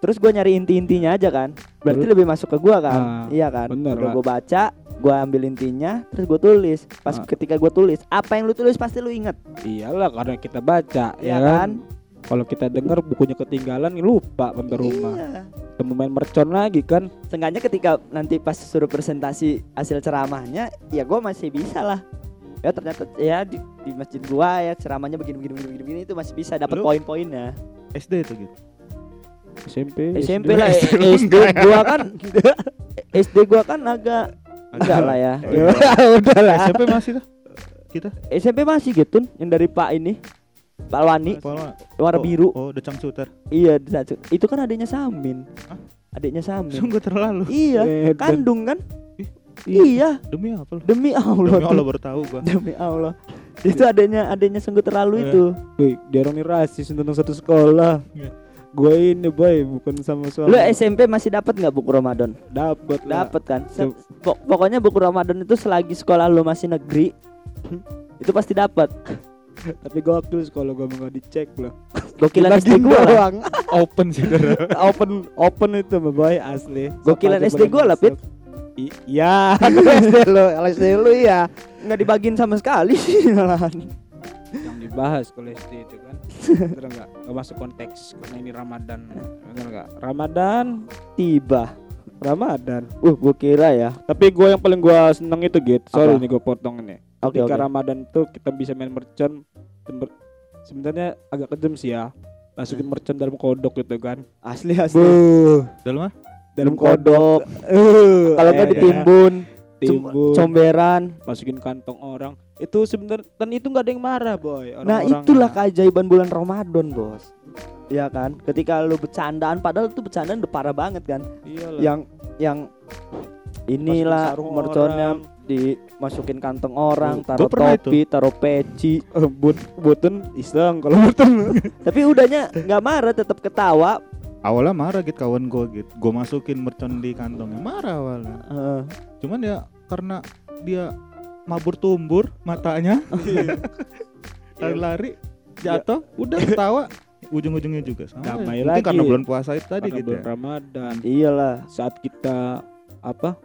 Terus gua nyari inti-intinya aja kan. Berarti lebih masuk ke gua kan? Ah, iya kan? bener Udah gua baca, gua ambil intinya, terus gua tulis. Pas Ah. ketika gua tulis, apa yang lu tulis pasti lu inget, Iyalah karena kita baca, Iya ya kan? kan? Kalau kita denger bukunya ketinggalan lupa sampai rumah. Iya. Temu main mercon lagi kan. Seenggaknya ketika nanti pas suruh presentasi hasil ceramahnya, ya gua masih bisa lah. Ya ternyata ya di, di masjid gua ya ceramahnya begini begini begini begini, begini itu masih bisa dapat poin-poinnya. SD itu gitu. SMP. SMP SD. lah SD lu SD gua kan *laughs* SD gua kan agak enggak lah ya. *laughs* Udah lah. *laughs* SMP masih tuh. Kita SMP masih gitu yang dari Pak ini Pak Wani warna Oh, biru. Oh, Decang Suter. Iya di satu. Itu kan adiknya Samin. Hah? Adiknya Samin. Sungguh terlalu. Iya, Edan. kandung kan? Ih, Iya, Demi apa lu? demi Allah. Demi Allah baru tahu gua. Demi Allah. Itu adanya adanya sungguh terlalu Iya. itu. Wih, dia orang rasis tentang satu sekolah. Iya. Gue ini boy, bukan sama suami. Lu SMP masih dapat nggak buku Ramadan? dapat. Dapat kan? Se- pok- pokoknya buku Ramadan itu selagi sekolah lu masih negeri itu pasti dapat. Tapi gokil kalau gue mau dicek loh. Gokilan SD gua lah. doang. *laughs* Open sih *laughs* open open itu boy asli. Gokilan SD gua lah. I- Iya, *laughs* SD lu, SD lu ya. Nggak dibagiin sama sekali sih malahan. Yang dibahas kalau SD itu kan. Bener enggak? Enggak masuk konteks karena ini Ramadan. Bener enggak? Ramadan, Tiba. Ramadan. Uh, gua kira ya. Tapi gue yang paling gue seneng itu gitu. Sorry Apa? nih gue potong ini. Oke, Ketika oke. Ramadan tuh kita bisa main mercon. Sebenarnya agak kejam sih ya. Masukin mercon dalam kodok gitu kan. Asli asli. Buh, Dalam mah? dalam kodok. Kalau nggak eh, ditimbun, cum- timbun, comberan. masukin kantong orang. Itu sebenarnya dan itu nggak ada yang marah boy. Nah, orang-orangnya. itulah keajaiban bulan Ramadan, Bos. Iya kan? Ketika lu bercandaan padahal itu bercandaan udah parah banget kan. Iyalah. Yang yang inilah merconnya orang. Dimasukin kantong orang, taruh topi, taruh peci. *laughs* Eh, but button iseng kalau *laughs* button. Tapi udahnya nggak marah, tetap ketawa. Awalnya marah gitu kawan gua gitu. Gua masukin mercon di kantongnya. Marah awalnya. Eh, Cuman ya karena dia mabur tumbur matanya. *laughs* Lari-lari jatuh, udah ketawa. Ujung-ujungnya juga sama. Damai Mungkin lagi. karena bulan puasa itu tadi Karena gitu bulan ya. Ramadan. iyalah, Saat kita apa?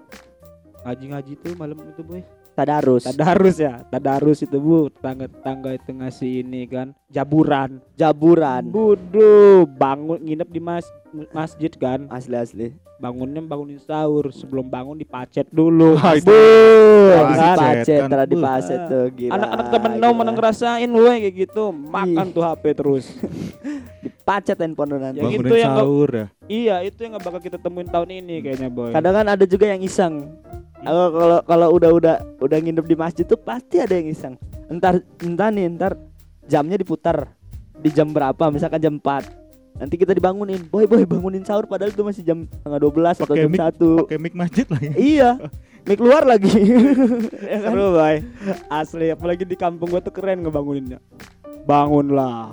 Ngaji-ngaji tuh malam itu boy. tadarus. Tadarus ya, tadarus itu bu, tetangga-tetangga itu ngasih ini kan, jaburan. Jaburan. Budu, bangun nginep di mas masjid kan, Asli asli. bangunnya bangunin sahur, sebelum bangun dipacet dulu. *laughs* Bu, kan? pacet, kan. tadi Buh. pacet tuh gila. Anak-anak temen dong mana ngerasain gue kayak gitu, makan tuh HP terus. *laughs* Pacet handphone nanti. Yang Bangunin itu yang nggak- sahur ya. iya, itu yang gak bakal kita temuin tahun ini kayaknya boy. Kadang kan ada juga yang iseng. Kalau kalau kalau udah udah udah nginep di masjid tuh pasti ada yang iseng. Entar entar nih, entar jamnya diputar di jam berapa? Misalkan jam 4. Nanti kita dibangunin. Boy, boy, bangunin sahur padahal itu masih jam setengah 12 atau Pakai jam mic, 1. pakai mic masjid lagi. Iya. Mik keluar lagi. *laughs* Ya kan? Seru boy Asli apalagi di kampung gua tuh keren ngebanguninnya Bangunlah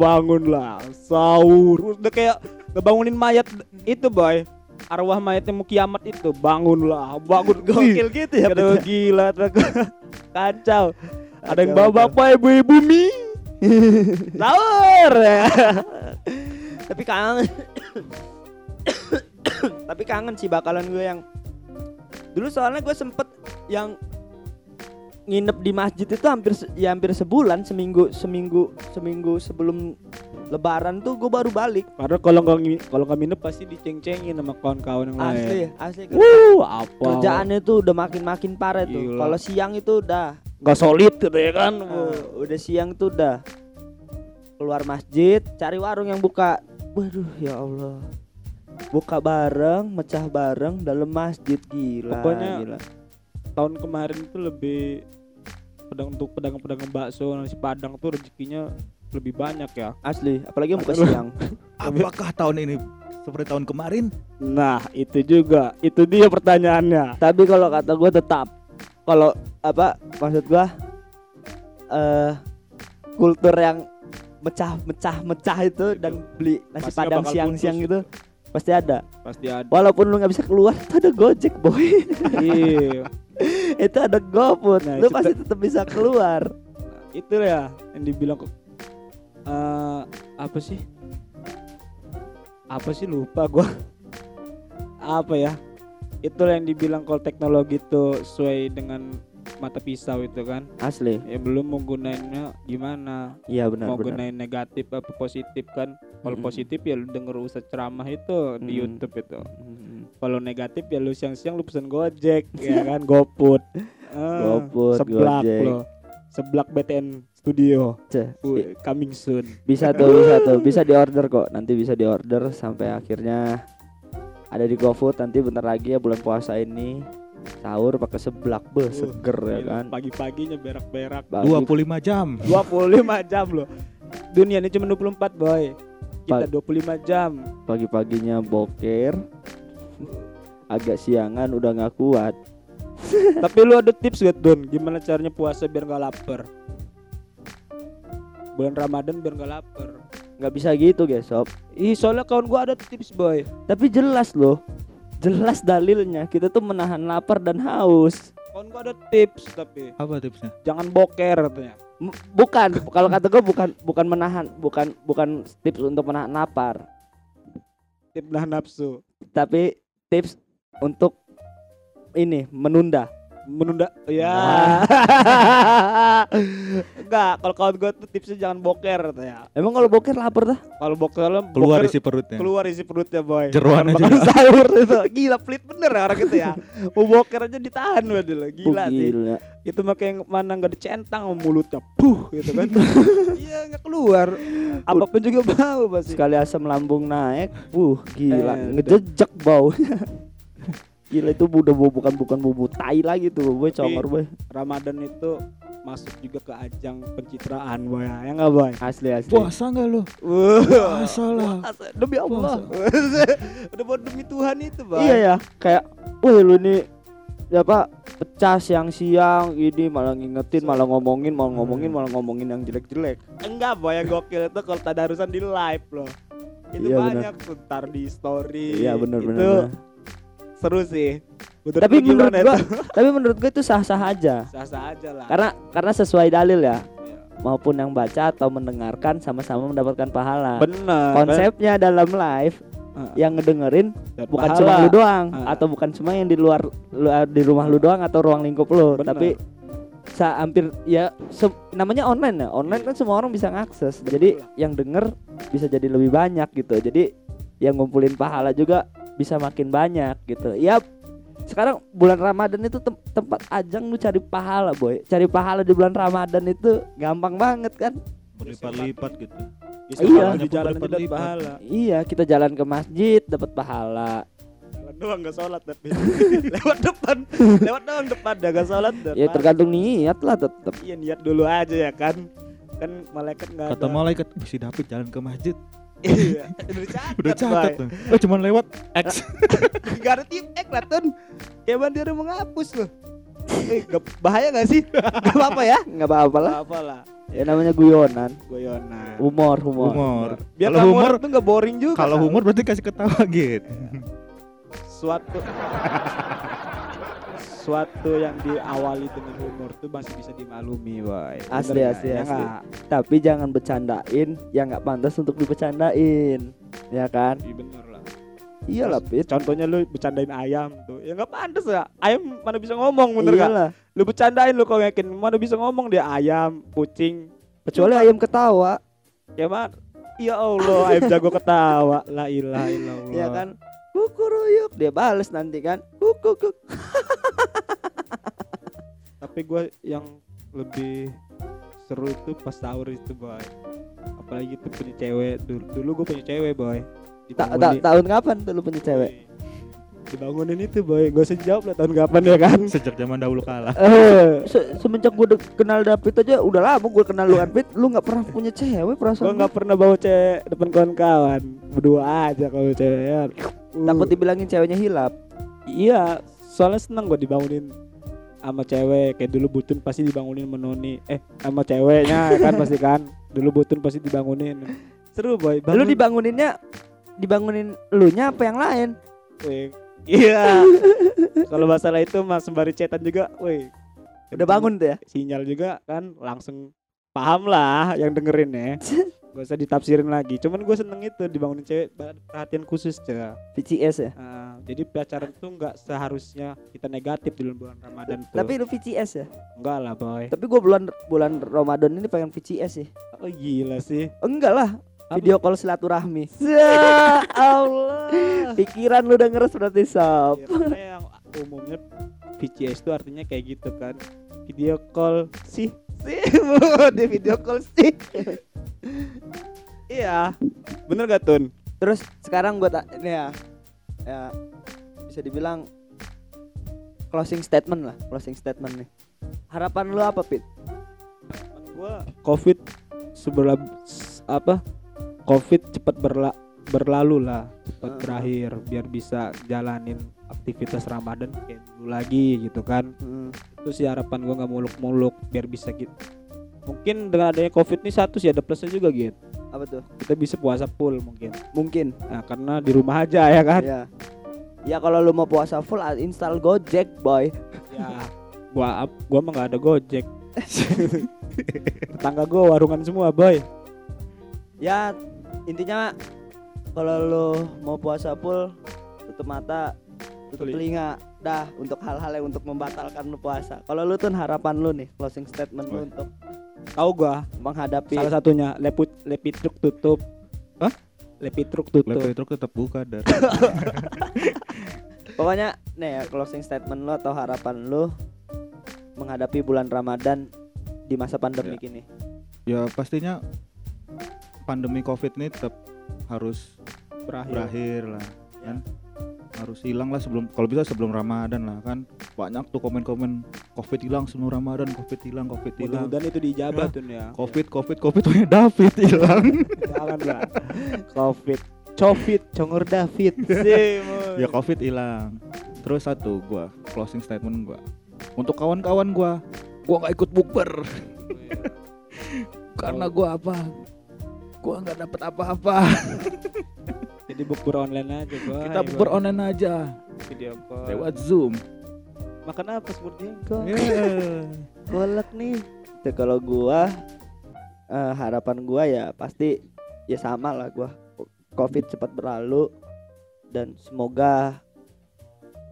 Bangunlah Sahur Udah kayak ngebangunin mayat itu boy Arwah mayatnya mau kiamat itu Bangunlah Bangun gokil gitu ya Aduh gila. Kacau Ada yang bawa bapak ibu-ibu mie Sahur ya Tapi kangen. Tapi kangen sih bakalan gue yang dulu soalnya gue sempet yang nginep di masjid itu hampir ya hampir sebulan seminggu seminggu seminggu sebelum lebaran tuh gue baru balik. Padahal kalau nggak kalau nggak minum pasti diceng-cengin sama kawan-kawan yang asli lain asli Wuh apa? Kerjaannya tuh udah makin makin parah tuh. Kalau siang itu udah. Gak solid gitu ya kan? Uh, udah siang tuh udah keluar masjid cari warung yang buka. Waduh ya Allah. Buka bareng mecah bareng dalam masjid. Gila Pokoknya- gila. Tahun kemarin itu lebih pedang untuk pedagang-pedagang bakso nasi padang tuh rezekinya lebih banyak ya asli apalagi yang buka siang *laughs* Apakah tahun ini seperti tahun kemarin? Nah, itu juga. Itu dia pertanyaannya. Tapi kalau kata gue tetap kalau apa maksud gua eh kultur yang mecah-mecah-mecah itu dan beli nasi Pasti padang bakal siang-siang putus gitu pasti ada. Pasti ada. Walaupun lu nggak bisa keluar, *laughs* itu ada Gojek, boy. Iya. *laughs* *laughs* itu ada GoFood. Nah, lu itu pasti tetap bisa keluar. itu ya yang dibilang kok eh apa sih apa sih lupa gua *laughs* apa ya itu yang dibilang kalau teknologi itu sesuai dengan mata pisau itu kan Asli. ya belum menggunainnya gimana Iya benar mau benar. gunain negatif apa positif kan kalau Mm-mm. positif ya lu denger ustaz ceramah itu di Mm-mm. YouTube itu Mm. Kalau negatif ya lu siang-siang lu pesen Gojek *laughs* ya kan? GoFood. Ah, GoFood, seblak Gojek. lo. Seblak BTN Studio. Ceh, coming soon. Bisa tuh *laughs* bisa tuh. Bisa diorder kok. Nanti bisa diorder sampai akhirnya ada di GoFood. Nanti bentar lagi ya bulan puasa ini sahur pakai seblak beh Uh, seger ya kan? Pagi-paginya berak-berak. Pagi- 25 jam. 25 jam loh dunia ini cuma 24 boy. Kita 25 jam. Pagi-paginya boker agak siangan udah nggak kuat. *laughs* Tapi lu ada tips gak Don gimana caranya puasa biar gak lapar? Bulan Ramadan biar gak lapar. Nggak bisa gitu guys sob. Ih soalnya kawan gua ada tips boy. Tapi jelas loh. Jelas dalilnya. Kita tuh menahan lapar dan haus. Kawan gua ada tips tapi. Apa tipsnya? jangan boker katanya. M- bukan. Kalau kata gue bukan bukan menahan bukan bukan tips untuk menahan lapar. Tips nahan nafsu. Tapi tips untuk ini menunda menunda ya *laughs* enggak kalau kawan gua tuh tipsnya jangan boker katanya. Emang kalau boker lapar dah? Kalau boker lo Keluar boker- isi perutnya. keluar isi perutnya boy. Jeroan aja. Makan sahur itu. Gila pelit bener ya orang itu ya. Mau boker aja ditahan waduh gila Oh, sih. gila. itu makanya yang mana nggak dicentang mulutnya puh gitu kan. *laughs* Iya nggak keluar. Apa pun juga bau pasti. Sekali asam lambung naik buh gila. Eh, ngejejak bau *laughs* gila itu udah bukan bukan bumbu tai lagi tuh boy congor boy. Ramadan itu masuk juga ke ajang pencitraan boy. Ya nggak boy? Asli asli. Puasa nggak lu? Wah, Puasa lah. demi Allah. *laughs* Udah buat demi Tuhan itu boy. Iya ya. Kayak wah lu nih ya apa pecah siang-siang ini malah ngingetin malah ngomongin malah ngomongin malah ngomongin yang jelek-jelek. Enggak boy yang gokil itu kalau tadarusan di live loh. Itu Iya, banyak tuh ntar di story iya bener itu bener, bener. Seru sih Menurut tapi menurut gua itu? *laughs* tapi menurut gua itu sah-sah aja sah-sah aja lah karena karena sesuai dalil ya Iya. maupun yang baca atau mendengarkan sama-sama mendapatkan pahala bener konsepnya dalam live Heeh. yang ngedengerin Dan bukan pahala. cuma lu doang Ah. atau bukan cuma yang di luar lu, di rumah lu doang atau ruang lingkup lu Bener. tapi sa hampir ya namanya online ya online kan semua orang bisa ngakses jadi yang denger bisa jadi lebih banyak gitu jadi yang ngumpulin pahala juga bisa makin banyak gitu. Ya sekarang bulan Ramadan itu tem- tempat ajang lu cari pahala boy. Cari pahala di bulan Ramadan itu gampang banget kan? Berlipat-lipat gitu. Bisa Iya. di jalan aja dapat pahala. iya kita jalan ke masjid dapat pahala. Jalan doang gak sholat tapi *laughs* lewat depan. Lewat doang depan dah gak sholat dah ya tergantung niat lah tetap iya niat dulu aja ya kan. Kan malaikat nggak Kata ada. malaikat, si David jalan ke masjid. Iya. *laughs* Udah catat Udah catat. Oh cuman lewat X. gak ada tip ek lah Ton kayak dia udah menghapus loh. Eh, gak, bahaya gak sih? Gak apa-apa ya? Nggak apa-apa lah. Gak apa lah. Ya namanya guyonan. Goyonan humor humor, Humor. biar Kalau humor, tuh gak boring juga kalau humor berarti kasih ketawa gitu. suatu *laughs* suatu yang diawali dengan humor tuh masih bisa dimaklumi boy Asli, Bener asli, Ya asli. nggak? tapi jangan bercandain yang nggak pantas untuk dibercandain ya kan? Iya bener lah. Iyalah pit. contohnya lu bercandain ayam tuh. Ya nggak pantas ya ayam mana bisa ngomong bener gak iyalah. Lu bercandain lu kalau yakin mana bisa ngomong dia? Ayam kucing. Kecuali ayam ketawa. Ya man ya Allah ayam jago ketawa. La ilaha illallah. Ya kan kukuruyuk dia bales nanti kan. Kukukuk *laughs* tapi gue yang lebih seru itu pas sahur itu boy. Apalagi tuh punya cewek. Dulu dulu gue punya cewek boy. Ta- ta- tahun kapan tuh lu punya cewek dibangunin itu boy. Gak usah jawab lah tahun kapan ya kan? Sejak zaman dahulu kala. *laughs* eh. Se- semenjak gue kenal David aja udah lama gue kenal lu David. Lu nggak pernah punya cewek gua perasaan nggak pernah bawa cewek depan kawan-kawan. Berdua aja kalau cewek ya. Uh, takut dibilangin ceweknya hilap? Iya. Soalnya seneng gua dibangunin sama cewek. Kayak dulu butun pasti dibangunin menoni eh sama ceweknya kan pasti kan? Dulu butun pasti dibangunin. Seru boy. Lu bangun dibanguninnya dibangunin lu nya apa yang lain? Weh, iya. *laughs* Kalau masalah itu mas sembari cetan juga woi. Udah bangun tuh ya? Sinyal juga kan langsung paham lah yang dengerin ya. *laughs* Gak usah ditafsirin lagi. Cuman gue seneng itu dibangunin cewek perhatian khusus cewek VCS ya? Ah, jadi pacaran tuh nggak seharusnya kita negatif di bulan Ramadan tuh. Tapi lu VCS ya? Enggak lah boy. Tapi gue bulan bulan Ramadan ini pengen VCS sih. Oh gila sih. Enggak lah? Video call silaturahmi. Ya *laughs* Allah. Pikiran lu udah ngeres berarti sob Ya, karena yang umumnya VCS itu artinya kayak gitu kan. Video call sih. Sih di video call sih. Iya. Bener gak Tun? Terus sekarang gue tak ini ya ya bisa dibilang closing statement lah closing statement nih. Harapan lu apa pit? Gua covid sebelum apa covid cepat berla berlalu lah cepat Heeh. berakhir biar bisa jalanin aktivitas Ramadan kayak dulu lagi gitu kan. Hmm. itu sih harapan gua nggak muluk-muluk biar bisa gitu mungkin dengan adanya covid ini satu sih ada plusnya juga gitu apa tuh? Kita bisa puasa full mungkin. Mungkin. Nah, karena di rumah aja ya kan? Ya ya kalau lu mau puasa full install Gojek boy. Ya gua gua mah nggak ada gojek. *laughs* Tetangga gua warungan semua boy. Ya intinya kalau lu mau puasa full tutup mata tutup Teli- telinga dah untuk hal-hal yang untuk membatalkan lu puasa kalau lu tuh harapan lu nih closing statement lu untuk tahu gua menghadapi salah satunya leput lepitruk tutup Hah? lepitruk tutup itu tetap buka dar. *laughs* pokoknya nih ya closing statement lu atau harapan lu menghadapi bulan Ramadan di masa pandemi Ya. ini ya pastinya pandemi covid ini tetap harus berakhir, berakhir lah kan? Harus hilang lah sebelum kalau bisa sebelum Ramadan lah kan? Banyak tuh komen-komen covid hilang sebelum Ramadan covid hilang covid hilang. Mudah-mudahan itu dijabah Ya. tuh ya. Covid covid covid punya David hilang. *laughs* Jangan lah covid covid congor David. *laughs* Sih ya covid hilang. Terus satu gua closing statement gua. Untuk kawan-kawan gua gua nggak ikut bukber. *laughs* Karena gua apa gua nggak dapat apa-apa. *laughs* Jadi bukber online aja boy. Kita bukber online aja. Video call. Lewat zoom. Makan apa seperti kok? Yeah. *laughs* golek nih. Tuh, kalau gua eh, harapan gua ya pasti ya sama lah gua. Covid cepat berlalu dan semoga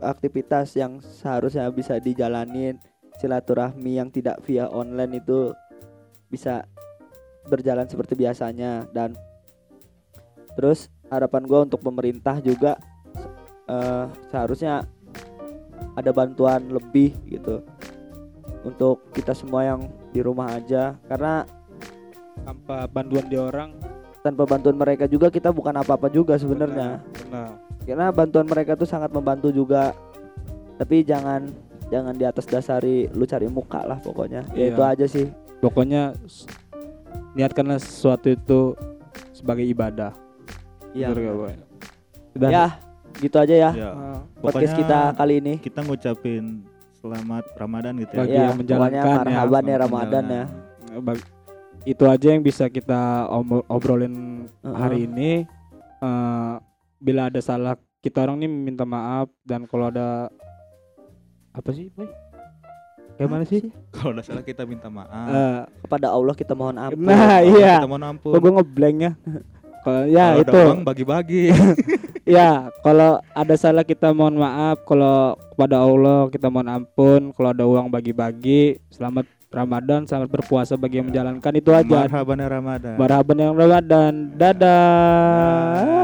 aktivitas yang seharusnya bisa dijalanin silaturahmi yang tidak via online itu bisa berjalan seperti biasanya. Dan terus harapan gua untuk pemerintah juga eh, seharusnya ada bantuan lebih gitu. Untuk kita semua yang di rumah aja. Karena tanpa bantuan di orang. tanpa bantuan mereka juga kita bukan apa-apa juga sebenarnya. Benar karena bantuan mereka tuh sangat membantu juga. Tapi jangan jangan di atas dasari lu cari muka lah pokoknya. Ya Iya. itu aja sih. Pokoknya niatkanlah sesuatu itu sebagai ibadah. Iya. Udah. ya gitu aja ya ya Ah, podcast Pokoknya kita kali ini. kita ngucapin selamat Ramadan gitu Bagi ya ya yang menjalankan ya, marhaban ya Ramadan ya. itu aja yang bisa kita obrolin Heeh. hari ini. Eh, bila ada salah kita orang ini minta maaf. Dan kalau ada apa sih boy kayak mana sih? Kalau udah salah kita minta maaf. Eh, kepada Allah kita mohon ampun. Nah Kalau iya. kita mau ampun. Kok gue ngeblanknya kalau ya Kalau ada itu. uang bagi-bagi. *laughs* Ya kalau ada salah kita mohon maaf. Kalau kepada Allah kita mohon ampun. Kalau ada uang bagi-bagi. Selamat Ramadan selamat berpuasa bagi yang menjalankan. Itu aja. Marhaban ya Ramadan. Marhaban yang Ramadan. Dadah